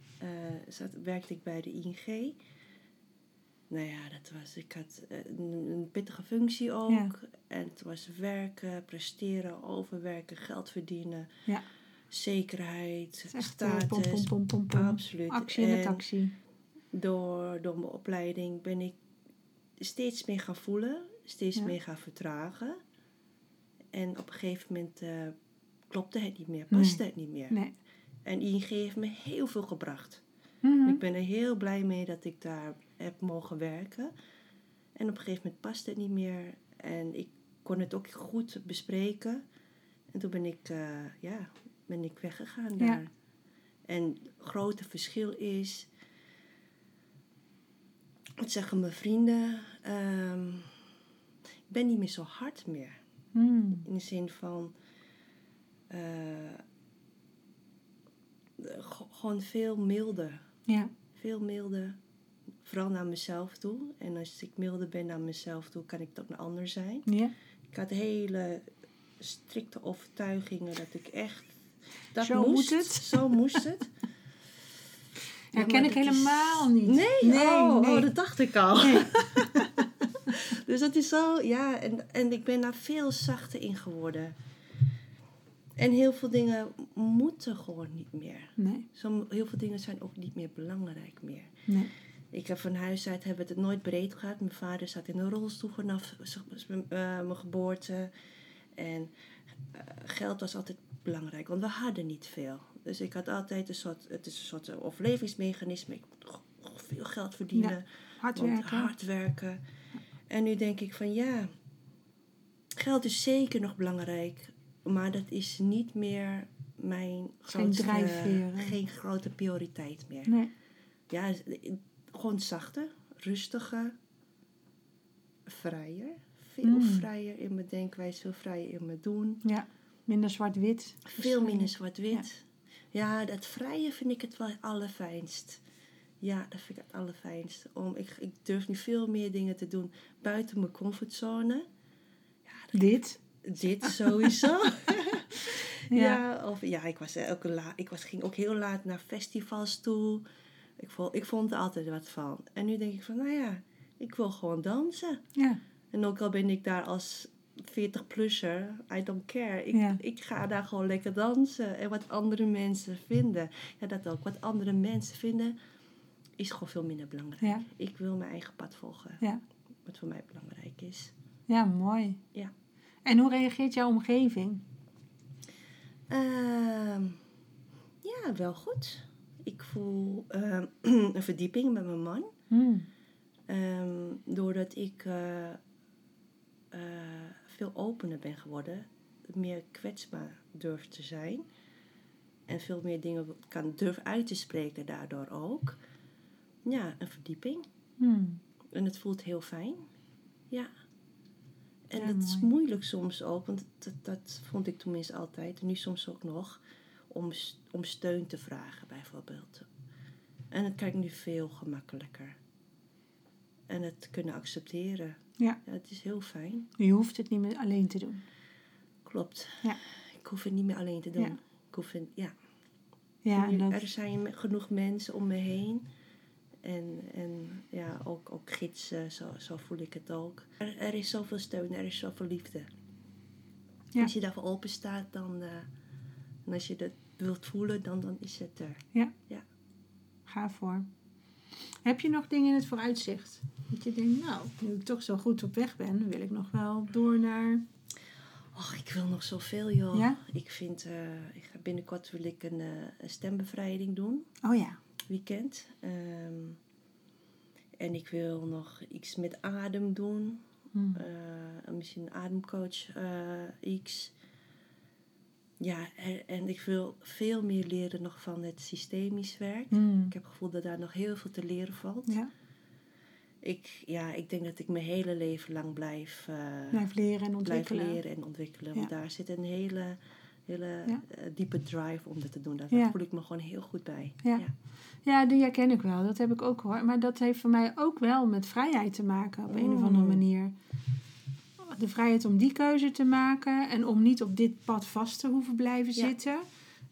Speaker 2: zat, werkte ik bij de ING. Nou ja, dat was. Ik had eh, een, een pittige functie ook.
Speaker 1: Ja.
Speaker 2: En het was werken, presteren, overwerken, geld verdienen.
Speaker 1: Ja.
Speaker 2: Zekerheid,
Speaker 1: echt eh,
Speaker 2: status.
Speaker 1: pom, pom, pom, pom, pom.
Speaker 2: Absoluut.
Speaker 1: Actie de
Speaker 2: En
Speaker 1: taxi.
Speaker 2: door, door mijn opleiding ben ik steeds meer gaan voelen, steeds
Speaker 1: Ja.
Speaker 2: meer gaan vertragen. En op een gegeven moment eh, klopte het niet meer, paste het niet meer.
Speaker 1: Nee.
Speaker 2: En ING heeft me heel veel gebracht.
Speaker 1: Mhm.
Speaker 2: Ik ben er heel blij mee dat ik daar heb mogen werken. En op een gegeven moment paste het niet meer. En ik kon het ook goed bespreken. En toen ben ik, eh, ja, ben ik weggegaan
Speaker 1: Ja.
Speaker 2: daar. En het grote verschil is... Wat zeggen mijn vrienden? ehm, ik ben niet meer zo hard meer.
Speaker 1: Mhm.
Speaker 2: In de zin van... eh, g- gewoon veel milder.
Speaker 1: Ja.
Speaker 2: Veel milder. Vooral naar mezelf toe. En als ik milder ben naar mezelf toe, kan ik ook naar ander zijn.
Speaker 1: Ja.
Speaker 2: Ik had hele strikte overtuigingen dat ik echt... Dat
Speaker 1: Zo
Speaker 2: moest.
Speaker 1: het.
Speaker 2: Zo moest het. (laughs)
Speaker 1: Ja,
Speaker 2: Ja,
Speaker 1: ken
Speaker 2: maar
Speaker 1: ik
Speaker 2: dat is-
Speaker 1: helemaal niet.
Speaker 2: Nee,
Speaker 1: nee,
Speaker 2: oh,
Speaker 1: nee.
Speaker 2: oh, dat dacht ik al.
Speaker 1: Nee. (laughs)
Speaker 2: Dus dat is zo, ja, en, en ik ben daar veel zachter in geworden. En heel veel dingen moeten gewoon niet meer.
Speaker 1: Nee.
Speaker 2: Zo, heel veel dingen zijn ook niet meer belangrijk meer.
Speaker 1: Nee.
Speaker 2: Ik heb van huis uit hebben het nooit breed gehad. Mijn vader zat in een rolstoel vanaf eh, mijn geboorte. En eh, geld was altijd belangrijk, want we hadden niet veel. Dus ik had altijd een soort, het is een soort overlevingsmechanisme. Ik moet veel geld verdienen.
Speaker 1: Hard werken.
Speaker 2: hard werken. En nu denk ik van ja, geld is zeker nog belangrijk. Maar dat is niet meer mijn
Speaker 1: Geen
Speaker 2: grootste, geen grote prioriteit meer.
Speaker 1: Nee.
Speaker 2: Ja, gewoon zachter, rustiger, vrijer. Veel
Speaker 1: Mm.
Speaker 2: vrijer in mijn denkwijze, veel vrijer in mijn doen.
Speaker 1: Ja. Minder zwart-wit.
Speaker 2: Veel minder zwart-wit. Ja. dat vrije vind ik het wel allerfijnst. Ja, dat vind ik het allerfijnst. Om, ik, ik durf nu veel meer dingen te doen buiten mijn comfortzone.
Speaker 1: Dit.
Speaker 2: Dit sowieso. (laughs)
Speaker 1: Ja.
Speaker 2: ja. of, ja, ik, was ook la, ik was, ging ook heel laat naar festivals toe. Ik vond, ik vond er altijd wat van. En nu denk ik van, nou ja, ik wil gewoon dansen.
Speaker 1: Ja.
Speaker 2: En ook al ben ik daar als 40-plusser, I don't care. Ik,
Speaker 1: Ja.
Speaker 2: ik ga daar gewoon lekker dansen. En wat andere mensen vinden, ja dat ook. Wat andere mensen vinden, is gewoon veel minder belangrijk.
Speaker 1: Ja.
Speaker 2: Ik wil mijn eigen pad volgen.
Speaker 1: Ja.
Speaker 2: Wat voor mij belangrijk is.
Speaker 1: Ja, mooi.
Speaker 2: Ja.
Speaker 1: En hoe reageert jouw omgeving?
Speaker 2: Ehm, ja, wel goed. Ik voel ehm, (clears throat) een verdieping met mijn man.
Speaker 1: Hmm.
Speaker 2: Ehm, doordat ik eh, eh, veel opener ben geworden, meer kwetsbaar durf te zijn. En veel meer dingen kan durf uit te spreken daardoor ook. Ja, een verdieping.
Speaker 1: Hmm.
Speaker 2: En het voelt heel fijn. Ja. En
Speaker 1: Ja,
Speaker 2: het is moeilijk soms ook, want dat, dat vond ik tenminste altijd, en nu soms ook nog, om, om steun te vragen bijvoorbeeld. En dat kan ik nu veel gemakkelijker. En het kunnen accepteren.
Speaker 1: Ja.
Speaker 2: het is heel fijn.
Speaker 1: Je hoeft het niet meer alleen te doen.
Speaker 2: Klopt.
Speaker 1: Ja.
Speaker 2: Ik hoef het niet meer alleen te doen.
Speaker 1: Ja.
Speaker 2: Ik hoef het, ja.
Speaker 1: Ja, en dat,
Speaker 2: Er zijn genoeg mensen om me heen. En, en ja, ook, ook gidsen, zo, zo voel ik het ook. Er, er is zoveel steun, er is zoveel liefde.
Speaker 1: Ja.
Speaker 2: Als je daarvoor open staat, dan, eh, en als je dat wilt voelen, dan, dan is het er.
Speaker 1: ga voor. Heb je nog dingen in het vooruitzicht? Dat je denkt, nou, nu ik toch zo goed op weg ben, wil ik nog wel door naar...
Speaker 2: Och, ik wil nog zoveel, joh.
Speaker 1: Ja?
Speaker 2: Ik vind, eh, ik ga binnenkort wil ik een, eh, een stembevrijding doen.
Speaker 1: Oh ja.
Speaker 2: weekend. Ehm, en ik wil nog iets met adem doen.
Speaker 1: Hmm.
Speaker 2: Eh, misschien een ademcoach X. Ja, en, ik wil veel meer leren nog van het systemisch werk.
Speaker 1: Hmm.
Speaker 2: Ik heb het gevoel dat daar nog heel veel te leren valt.
Speaker 1: Ja,
Speaker 2: Ik, ja, ik denk dat ik mijn hele leven lang blijf, eh,
Speaker 1: blijf leren en
Speaker 2: blijf
Speaker 1: ontwikkelen.
Speaker 2: leren en ontwikkelen. Want daar zit een hele, hele
Speaker 1: Ja.
Speaker 2: eh, diepe drive om dat te doen. Daar
Speaker 1: Ja.
Speaker 2: voel ik me gewoon heel goed bij.
Speaker 1: Ja.
Speaker 2: ja.
Speaker 1: Die herken ik wel. Dat heb ik ook hoor. Maar dat heeft voor mij ook wel met vrijheid te maken op een of andere
Speaker 2: Mm.
Speaker 1: manier. De vrijheid om die keuze te maken en om niet op dit pad vast te hoeven blijven
Speaker 2: Ja.
Speaker 1: zitten.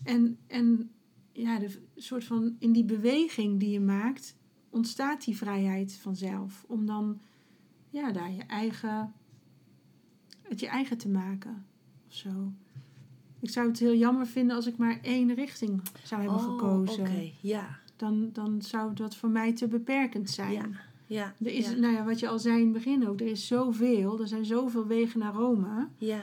Speaker 1: En, en ja, de soort van in die beweging die je maakt, ontstaat die vrijheid vanzelf. Om dan ja, daar je eigen, het je eigen te maken of zo. Ik zou het heel jammer vinden als ik maar één richting zou hebben
Speaker 2: Oh,
Speaker 1: gekozen
Speaker 2: ja.
Speaker 1: dan, dan zou dat voor mij te beperkend zijn.
Speaker 2: Ja. Ja.
Speaker 1: Er is,
Speaker 2: ja.
Speaker 1: nou ja, wat je al zei in het begin ook, er is zoveel, er zijn zoveel wegen naar Rome.
Speaker 2: ja.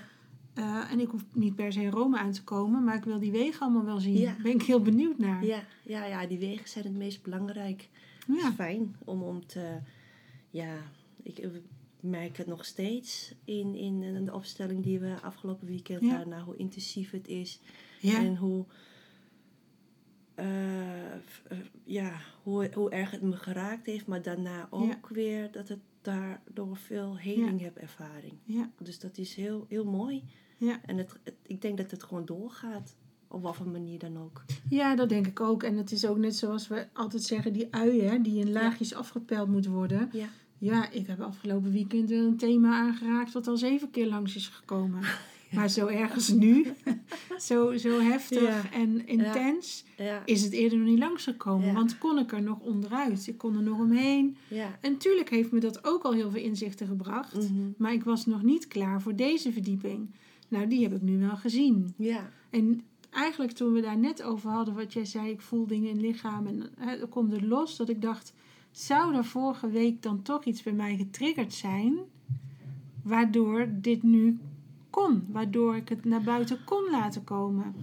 Speaker 1: Eh, en ik hoef niet per se in Rome aan te komen, maar ik wil die wegen allemaal wel zien.
Speaker 2: Ja.
Speaker 1: Daar ben ik heel benieuwd naar.
Speaker 2: Ja, ja, ja, die wegen zijn het meest belangrijk.
Speaker 1: Ja.
Speaker 2: is fijn om, om te... Ja, ik eh, merk het nog steeds in, in de opstelling die we afgelopen weekend
Speaker 1: Ja.
Speaker 2: hadden. Nou, hoe intensief het is.
Speaker 1: Ja.
Speaker 2: En hoe... eh, eh, ja, hoe, hoe erg het me geraakt heeft. Maar daarna ook weer dat het daardoor veel heling heb ervaring.
Speaker 1: Ja.
Speaker 2: Dus dat is heel, heel mooi.
Speaker 1: Ja.
Speaker 2: En het, het- ik denk dat het gewoon doorgaat. Op wat voor manier dan ook.
Speaker 1: ja, dat denk ik ook. En het is ook net zoals we altijd zeggen, die uien hè, die in laagjes afgepeld moeten worden.
Speaker 2: Ja.
Speaker 1: Ja, ik heb afgelopen weekend een thema aangeraakt wat al zeven keer langs is gekomen. (laughs) Maar zo ergens nu, (laughs) zo, zo heftig en intens, is het eerder nog niet langsgekomen. Want kon ik er nog onderuit. Ik kon er nog omheen. En natuurlijk heeft me dat ook al heel veel inzichten gebracht.
Speaker 2: Mhm.
Speaker 1: Maar ik was nog niet klaar voor deze verdieping. Nou, die heb ik nu wel gezien.
Speaker 2: Ja.
Speaker 1: En eigenlijk toen we daar net over hadden, wat jij zei, ik voel dingen in het lichaam en hè, er komt het los, dat ik dacht, zou er vorige week dan toch iets bij mij getriggerd zijn, waardoor dit nu kon, waardoor ik het naar buiten kon laten komen.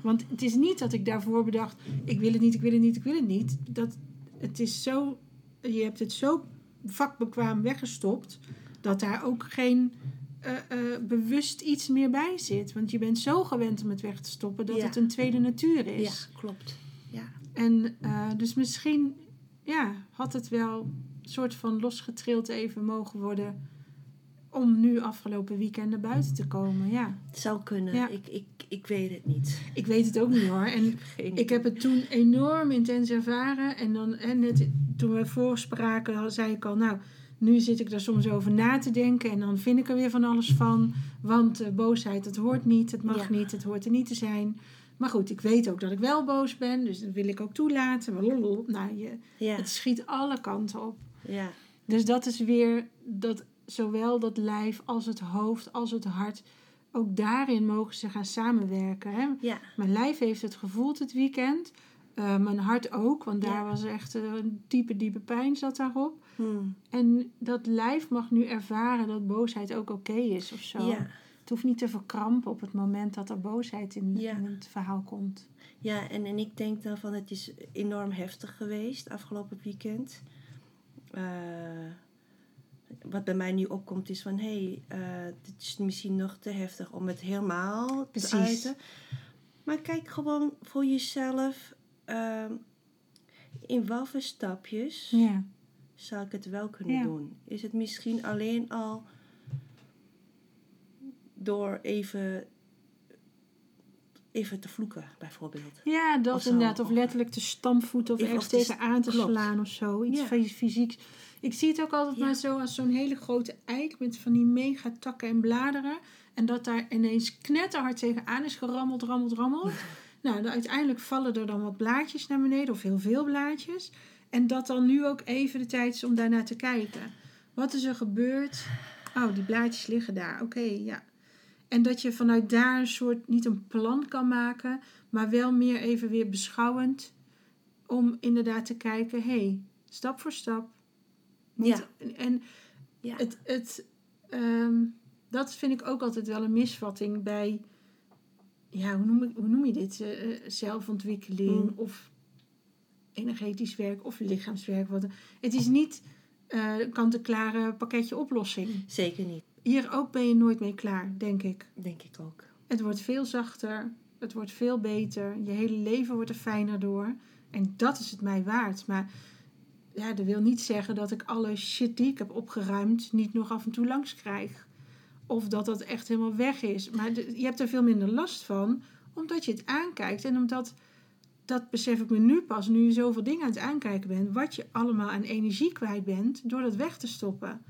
Speaker 1: Want het is niet dat ik daarvoor bedacht, ik wil het niet, ik wil het niet, ik wil het niet. Dat, het is zo, je hebt het zo vakbekwaam weggestopt, dat daar ook geen eh, eh, bewust iets meer bij zit. Want je bent zo gewend om het weg te stoppen dat
Speaker 2: Ja.
Speaker 1: het een tweede natuur is.
Speaker 2: Ja, klopt. Ja.
Speaker 1: En eh, dus misschien ja, had het wel een soort van losgetrild even mogen worden om nu afgelopen weekend naar buiten te komen. Ja,
Speaker 2: Het zou kunnen.
Speaker 1: Ja.
Speaker 2: Ik, ik, ik weet het niet.
Speaker 1: ik weet het ook niet hoor. En (laughs) ik heb het toen enorm intens ervaren. En dan en net toen we voorspraken, zei ik al, nou, nu zit ik daar soms over na te denken. En dan vind ik er weer van alles van. Want eh, boosheid, het hoort niet, het mag
Speaker 2: Ja.
Speaker 1: niet, het hoort er niet te zijn. Maar goed, ik weet ook dat ik wel boos ben, dus dat wil ik ook toelaten. Blablabla. Nou, je,
Speaker 2: Ja.
Speaker 1: het schiet alle kanten op.
Speaker 2: Ja.
Speaker 1: Dus dat is weer dat zowel dat lijf als het hoofd als het hart. Ook daarin mogen ze gaan samenwerken. Hè?
Speaker 2: Ja.
Speaker 1: Mijn lijf heeft het gevoeld het weekend. Eh, mijn hart ook, want daar
Speaker 2: Ja.
Speaker 1: was echt eh, een diepe, diepe pijn zat daarop.
Speaker 2: Hmm.
Speaker 1: En dat lijf mag nu ervaren dat boosheid ook oké is of zo.
Speaker 2: Ja.
Speaker 1: Het hoeft niet te verkrampen op het moment dat er boosheid in,
Speaker 2: Ja.
Speaker 1: in het verhaal komt.
Speaker 2: Ja, en, en ik denk dan van het is enorm heftig geweest afgelopen weekend. Eh, wat bij mij nu opkomt is van hé, hey, eh, dit is misschien nog te heftig om het helemaal
Speaker 1: Precies.
Speaker 2: te uiten. Maar kijk gewoon voor jezelf ehm, in wat voor stapjes
Speaker 1: Ja,
Speaker 2: zou ik het wel kunnen
Speaker 1: Ja.
Speaker 2: doen. Is het misschien alleen al door even, even te vloeken, bijvoorbeeld.
Speaker 1: ja dat
Speaker 2: Of
Speaker 1: inderdaad. Of letterlijk te stampvoeten of
Speaker 2: Of
Speaker 1: ergens
Speaker 2: het is-
Speaker 1: tegenaan te
Speaker 2: klopt.
Speaker 1: slaan of zo. Iets
Speaker 2: Ja.
Speaker 1: fys- fysieks. Ik zie het ook altijd
Speaker 2: Ja.
Speaker 1: maar zo als zo'n hele grote eik met van die mega takken en bladeren. En dat daar ineens knetterhard tegenaan is gerammeld, rammeld, rammeld. nou, uiteindelijk vallen er dan wat blaadjes naar beneden of heel veel blaadjes. En dat dan nu ook even de tijd is om daarnaar te kijken. Wat is er gebeurd? Oh, die blaadjes liggen daar. Oké, ja. En dat je vanuit daar een soort, niet een plan kan maken, maar wel meer even weer beschouwend. Om inderdaad te kijken, hé, hey, stap voor stap. Niet, En
Speaker 2: Ja.
Speaker 1: het, het, ehm, dat vind ik ook altijd wel een misvatting bij, ja, hoe noem, ik, hoe noem je dit? Eh, eh, zelfontwikkeling
Speaker 2: Mm.
Speaker 1: of energetisch werk of lichaamswerk. Wat, het is niet een kant-en-klare pakketje oplossing.
Speaker 2: Zeker niet,
Speaker 1: Hier ook ben je nooit mee klaar, denk ik.
Speaker 2: denk ik ook.
Speaker 1: Het wordt veel zachter, het wordt veel beter, je hele leven wordt er fijner door. En dat is het mij waard. Maar ja, dat wil niet zeggen dat ik alle shit die ik heb opgeruimd niet nog af en toe langs krijg. Of dat dat echt helemaal weg is. Maar je hebt er veel minder last van, omdat je het aankijkt. En omdat, dat besef ik me nu pas, nu je zoveel dingen aan het aankijken bent, wat je allemaal aan energie kwijt bent door dat weg te stoppen.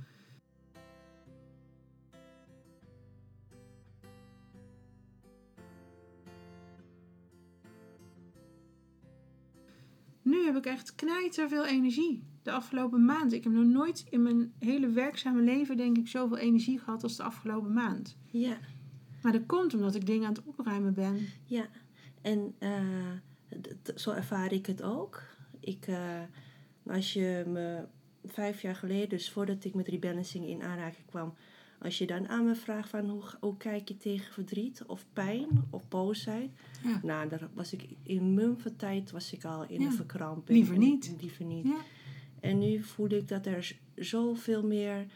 Speaker 1: Nu heb ik echt knijter veel energie. De afgelopen maand. Ik heb nog nooit in mijn hele werkzame leven, denk ik, zoveel energie gehad als de afgelopen maand.
Speaker 2: Ja,
Speaker 1: Maar dat komt omdat ik dingen aan het opruimen ben.
Speaker 2: ja. En eh, zo ervaar ik het ook. Ik, eh, als je me vijf jaar geleden, dus voordat ik met rebalancing in aanraking kwam, als je dan aan me vraagt van hoe, hoe kijk je tegen verdriet of pijn of boosheid,
Speaker 1: Ja.
Speaker 2: nou, daar was ik in mum van tijd was ik al in
Speaker 1: Ja.
Speaker 2: een verkramping.
Speaker 1: Liever
Speaker 2: En-
Speaker 1: niet.
Speaker 2: Liever niet.
Speaker 1: Ja.
Speaker 2: En nu voel ik dat er zoveel meer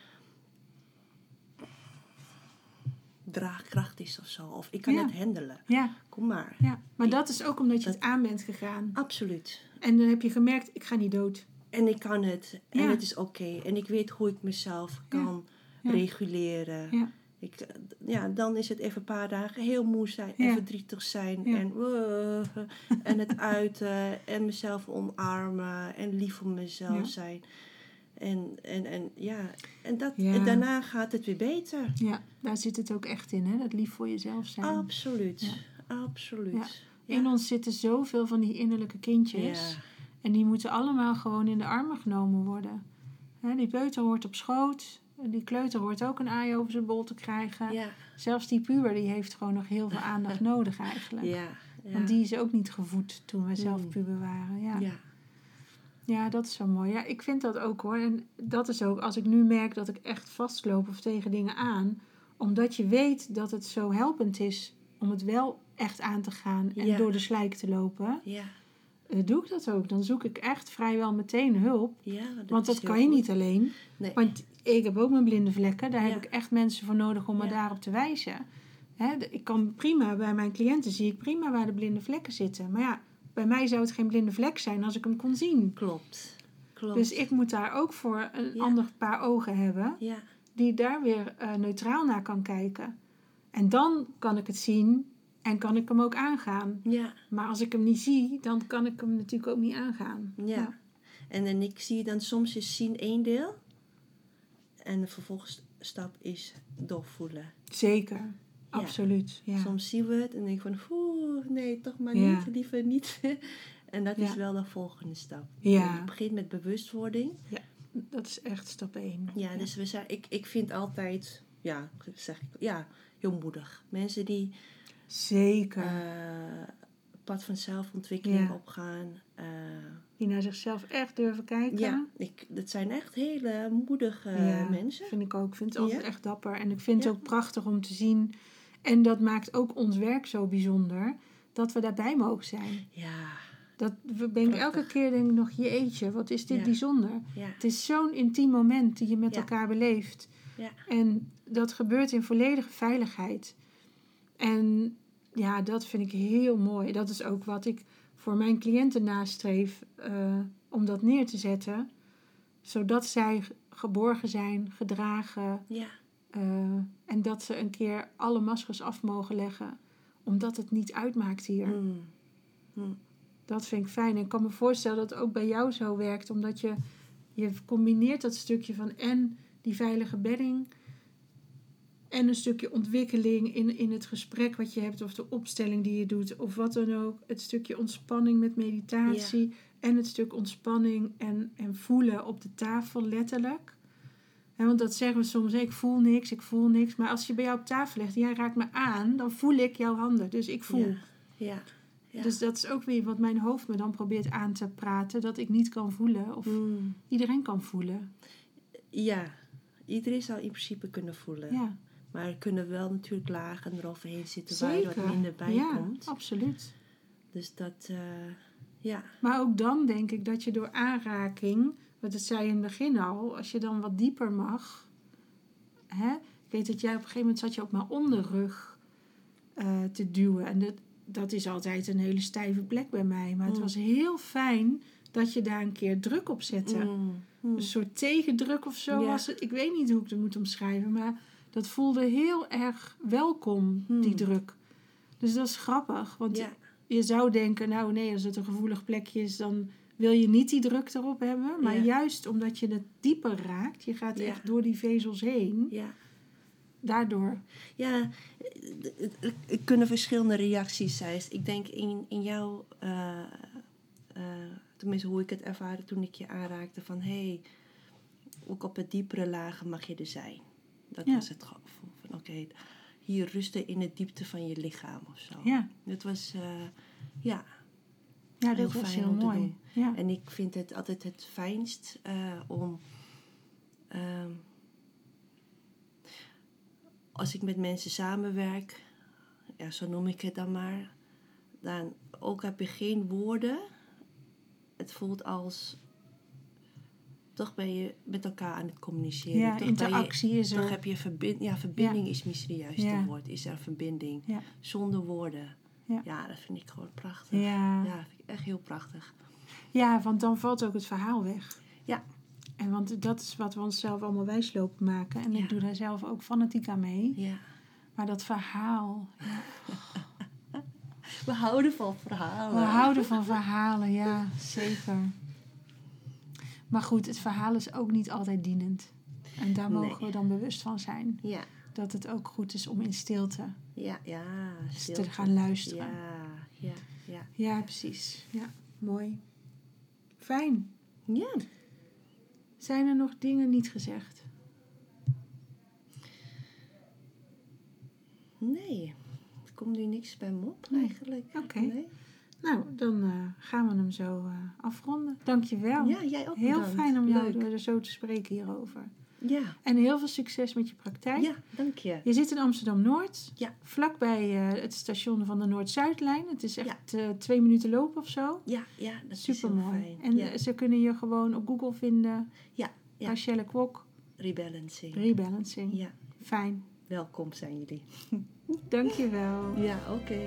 Speaker 2: draagkracht is of zo. Of ik kan het handelen. Kom maar.
Speaker 1: ja. Maar dat is ook omdat je het aan bent gegaan.
Speaker 2: Absoluut.
Speaker 1: En dan heb je gemerkt, ik ga niet dood.
Speaker 2: En ik kan het. En het is oké. En ik weet hoe ik mezelf kan. Reguleren.
Speaker 1: Ja.
Speaker 2: Ik, ja, dan is het even een paar dagen heel moe zijn en verdrietig zijn. En, uh, en het uiten en mezelf omarmen en lief voor mezelf
Speaker 1: Ja.
Speaker 2: zijn. En, en, en, ja. En, dat,
Speaker 1: Ja.
Speaker 2: en daarna gaat het weer beter.
Speaker 1: Ja, daar zit het ook echt in, hè? Dat lief voor jezelf zijn.
Speaker 2: Absoluut.
Speaker 1: Ja.
Speaker 2: Absoluut.
Speaker 1: In ons zitten zoveel van die innerlijke kindjes. En die moeten allemaal gewoon in de armen genomen worden. Hè, die peuter hoort op schoot. Die kleuter hoort ook een aai over zijn bol te krijgen.
Speaker 2: Ja.
Speaker 1: Zelfs die puber die heeft gewoon nog heel veel aandacht (laughs) nodig eigenlijk.
Speaker 2: Ja. Ja.
Speaker 1: Want die is ook niet gevoed toen wij zelf
Speaker 2: Mm.
Speaker 1: puber waren. Ja.
Speaker 2: ja.
Speaker 1: ja, dat is zo mooi. Ja, ik vind dat ook hoor. En dat is ook als ik nu merk dat ik echt vastloop of tegen dingen aan. Omdat je weet dat het zo helpend is om het wel echt aan te gaan en door de slijk te lopen.
Speaker 2: Ja.
Speaker 1: eh, doe ik dat ook. Dan zoek ik echt vrijwel meteen hulp.
Speaker 2: Ja,
Speaker 1: Want dat kan je niet alleen.
Speaker 2: Nee.
Speaker 1: Want ik heb ook mijn blinde vlekken. Daar
Speaker 2: Ja.
Speaker 1: heb ik echt mensen voor nodig om me
Speaker 2: Ja.
Speaker 1: daarop te wijzen. Hè, ik kan prima, bij mijn cliënten zie ik prima waar de blinde vlekken zitten. Maar ja, bij mij zou het geen blinde vlek zijn als ik hem kon zien.
Speaker 2: Klopt. Klopt.
Speaker 1: Dus ik moet daar ook voor een
Speaker 2: Ja.
Speaker 1: ander paar ogen hebben.
Speaker 2: Ja.
Speaker 1: Die daar weer eh, neutraal naar kan kijken. En dan kan ik het zien en kan ik hem ook aangaan.
Speaker 2: Ja.
Speaker 1: Maar als ik hem niet zie, dan kan ik hem natuurlijk ook niet aangaan.
Speaker 2: Ja. En, en ik zie dan soms is zien één deel. En de vervolgstap is doorvoelen.
Speaker 1: Zeker, absoluut. Ja.
Speaker 2: Soms zien we het en denk ik van, oeh, nee, toch maar
Speaker 1: Ja.
Speaker 2: niet, liever niet. (laughs) en dat is
Speaker 1: Ja.
Speaker 2: wel de volgende stap.
Speaker 1: Ja.
Speaker 2: Je begint met bewustwording.
Speaker 1: Dat is echt stap 1.
Speaker 2: Ja, dus we zijn, ik, ik vind altijd, ja, zeg ik, ja, heel moedig. Mensen die
Speaker 1: Zeker.
Speaker 2: eh pad van zelfontwikkeling
Speaker 1: Ja.
Speaker 2: opgaan. eh,
Speaker 1: Die naar zichzelf echt durven kijken.
Speaker 2: ja, ik, dat zijn echt hele moedige
Speaker 1: Ja,
Speaker 2: mensen.
Speaker 1: vind ik ook. Ik vind het altijd echt dapper. En ik vind het ook prachtig om te zien. En dat maakt ook ons werk zo bijzonder. Dat we daarbij mogen zijn.
Speaker 2: Ja,
Speaker 1: Dat we denk ik elke keer denk ik nog, jeetje, wat is dit
Speaker 2: Ja.
Speaker 1: bijzonder.
Speaker 2: ja,
Speaker 1: Het is zo'n intiem moment die je met
Speaker 2: Ja.
Speaker 1: elkaar beleeft.
Speaker 2: Ja.
Speaker 1: En dat gebeurt in volledige veiligheid. En ja, dat vind ik heel mooi. Dat is ook wat ik voor mijn cliënten nastreef. eh, om dat neer te zetten. Zodat zij geborgen zijn, gedragen.
Speaker 2: ja,
Speaker 1: eh, en dat ze een keer alle maskers af mogen leggen. Omdat het niet uitmaakt hier.
Speaker 2: Mm.
Speaker 1: Dat vind ik fijn. En ik kan me voorstellen dat het ook bij jou zo werkt. Omdat je, je combineert dat stukje van en die veilige bedding. En een stukje ontwikkeling in, in het gesprek wat je hebt. Of de opstelling die je doet. Of wat dan ook. Het stukje ontspanning met meditatie. En het stuk ontspanning en, en voelen op de tafel letterlijk. Want dat zeggen we soms. Ik voel niks, ik voel niks. Maar als je bij jou op tafel legt en jij raakt me aan. Dan voel ik jouw handen. Dus ik voel.
Speaker 2: Ja. Ja. Ja.
Speaker 1: Dus dat is ook weer wat mijn hoofd me dan probeert aan te praten. Dat ik niet kan voelen. Of
Speaker 2: Mm.
Speaker 1: iedereen kan voelen.
Speaker 2: ja, iedereen zou in principe kunnen voelen.
Speaker 1: Ja,
Speaker 2: Maar er kunnen wel natuurlijk lagen eroverheen zitten waar je wat minder bij
Speaker 1: ja,
Speaker 2: komt.
Speaker 1: absoluut.
Speaker 2: Dus dat, eh, ja,
Speaker 1: Maar ook dan denk ik dat je door aanraking... Want dat zei je in het begin al. Als je dan wat dieper mag... Hè, ik weet dat jij op een gegeven moment zat je op mijn onderrug eh, te duwen. En dat, dat is altijd een hele stijve plek bij mij. Maar het
Speaker 2: Mm.
Speaker 1: was heel fijn dat je daar een keer druk op zette.
Speaker 2: Mm. Mm.
Speaker 1: Een soort tegendruk of zo
Speaker 2: Ja.
Speaker 1: was het. Ik weet niet hoe ik het moet omschrijven, maar dat voelde heel erg welkom, die
Speaker 2: Hmm.
Speaker 1: druk. Dus dat is grappig, want
Speaker 2: ja,
Speaker 1: je zou denken, nou nee, als het een gevoelig plekje is, dan wil je niet die druk erop hebben. Maar
Speaker 2: Ja.
Speaker 1: juist omdat je het dieper raakt, je gaat
Speaker 2: Ja.
Speaker 1: echt door die vezels heen,
Speaker 2: ja.
Speaker 1: daardoor.
Speaker 2: Ja, er- kunnen verschillende reacties zijn. Ik denk in, in jouw, eh, eh, tenminste hoe ik het ervaarde toen ik je aanraakte, van hé, hey, ook op het diepere lagen mag je er zijn. Dat
Speaker 1: Ja.
Speaker 2: was het gevoel van oké, hier rusten in de diepte van je lichaam of zo.
Speaker 1: Ja,
Speaker 2: Het was, eh, ja,
Speaker 1: Ja,
Speaker 2: Heel
Speaker 1: dat was
Speaker 2: fijn
Speaker 1: heel mooi. Ja.
Speaker 2: En ik vind het altijd het fijnst eh, om. ehm, als ik met mensen samenwerk, ja, zo noem ik het dan maar, dan ook heb je geen woorden. Het voelt als. Toch ben je met elkaar aan het communiceren.
Speaker 1: ja,
Speaker 2: toch je-
Speaker 1: interactie is
Speaker 2: toch
Speaker 1: er.
Speaker 2: heb je verbind, ja, verbinding is misschien het juiste
Speaker 1: Ja.
Speaker 2: woord. Is er verbinding
Speaker 1: Ja.
Speaker 2: zonder woorden.
Speaker 1: Ja.
Speaker 2: dat vind ik gewoon prachtig.
Speaker 1: Ja.
Speaker 2: Dat vind ik echt heel prachtig.
Speaker 1: ja, want dan valt ook het verhaal weg.
Speaker 2: Ja.
Speaker 1: En want dat is wat we onszelf allemaal wijslopen maken. En ik doe daar zelf ook fanatiek aan mee.
Speaker 2: Ja.
Speaker 1: Maar dat verhaal. (laughs)
Speaker 2: We houden van verhalen.
Speaker 1: We houden van verhalen, ja, zeker. Maar goed, het verhaal is ook niet altijd dienend. En daar
Speaker 2: Nee.
Speaker 1: mogen we dan bewust van zijn.
Speaker 2: Ja,
Speaker 1: Dat het ook goed is om in stilte
Speaker 2: ja, ja.
Speaker 1: te
Speaker 2: stilte.
Speaker 1: gaan luisteren.
Speaker 2: Ja, ja, ja.
Speaker 1: Ja, precies. Ja, mooi. Fijn.
Speaker 2: Ja,
Speaker 1: Zijn er nog dingen niet gezegd?
Speaker 2: nee. Er komt nu niks bij me op eigenlijk.
Speaker 1: Oké.
Speaker 2: Nee.
Speaker 1: Nou, dan eh, gaan we hem zo eh, afronden. Dankjewel.
Speaker 2: Ja, jij ook
Speaker 1: Heel
Speaker 2: bedankt.
Speaker 1: fijn om jou er zo te spreken hierover.
Speaker 2: Ja,
Speaker 1: En heel veel succes met je praktijk.
Speaker 2: ja, dank je.
Speaker 1: Je zit in Amsterdam-Noord.
Speaker 2: Ja.
Speaker 1: Vlakbij eh, het station van de Noord-Zuidlijn. Het is echt twee minuten lopen of zo.
Speaker 2: Ja, ja, dat is
Speaker 1: Super
Speaker 2: heel
Speaker 1: mooi.
Speaker 2: fijn.
Speaker 1: En
Speaker 2: ja.
Speaker 1: ze kunnen je gewoon op Google vinden.
Speaker 2: Ja, ja.
Speaker 1: Rachelle Kwok,
Speaker 2: Rebalancing.
Speaker 1: rebalancing.
Speaker 2: Ja,
Speaker 1: Fijn.
Speaker 2: welkom zijn jullie. (laughs)
Speaker 1: Dankjewel.
Speaker 2: Ja, oké.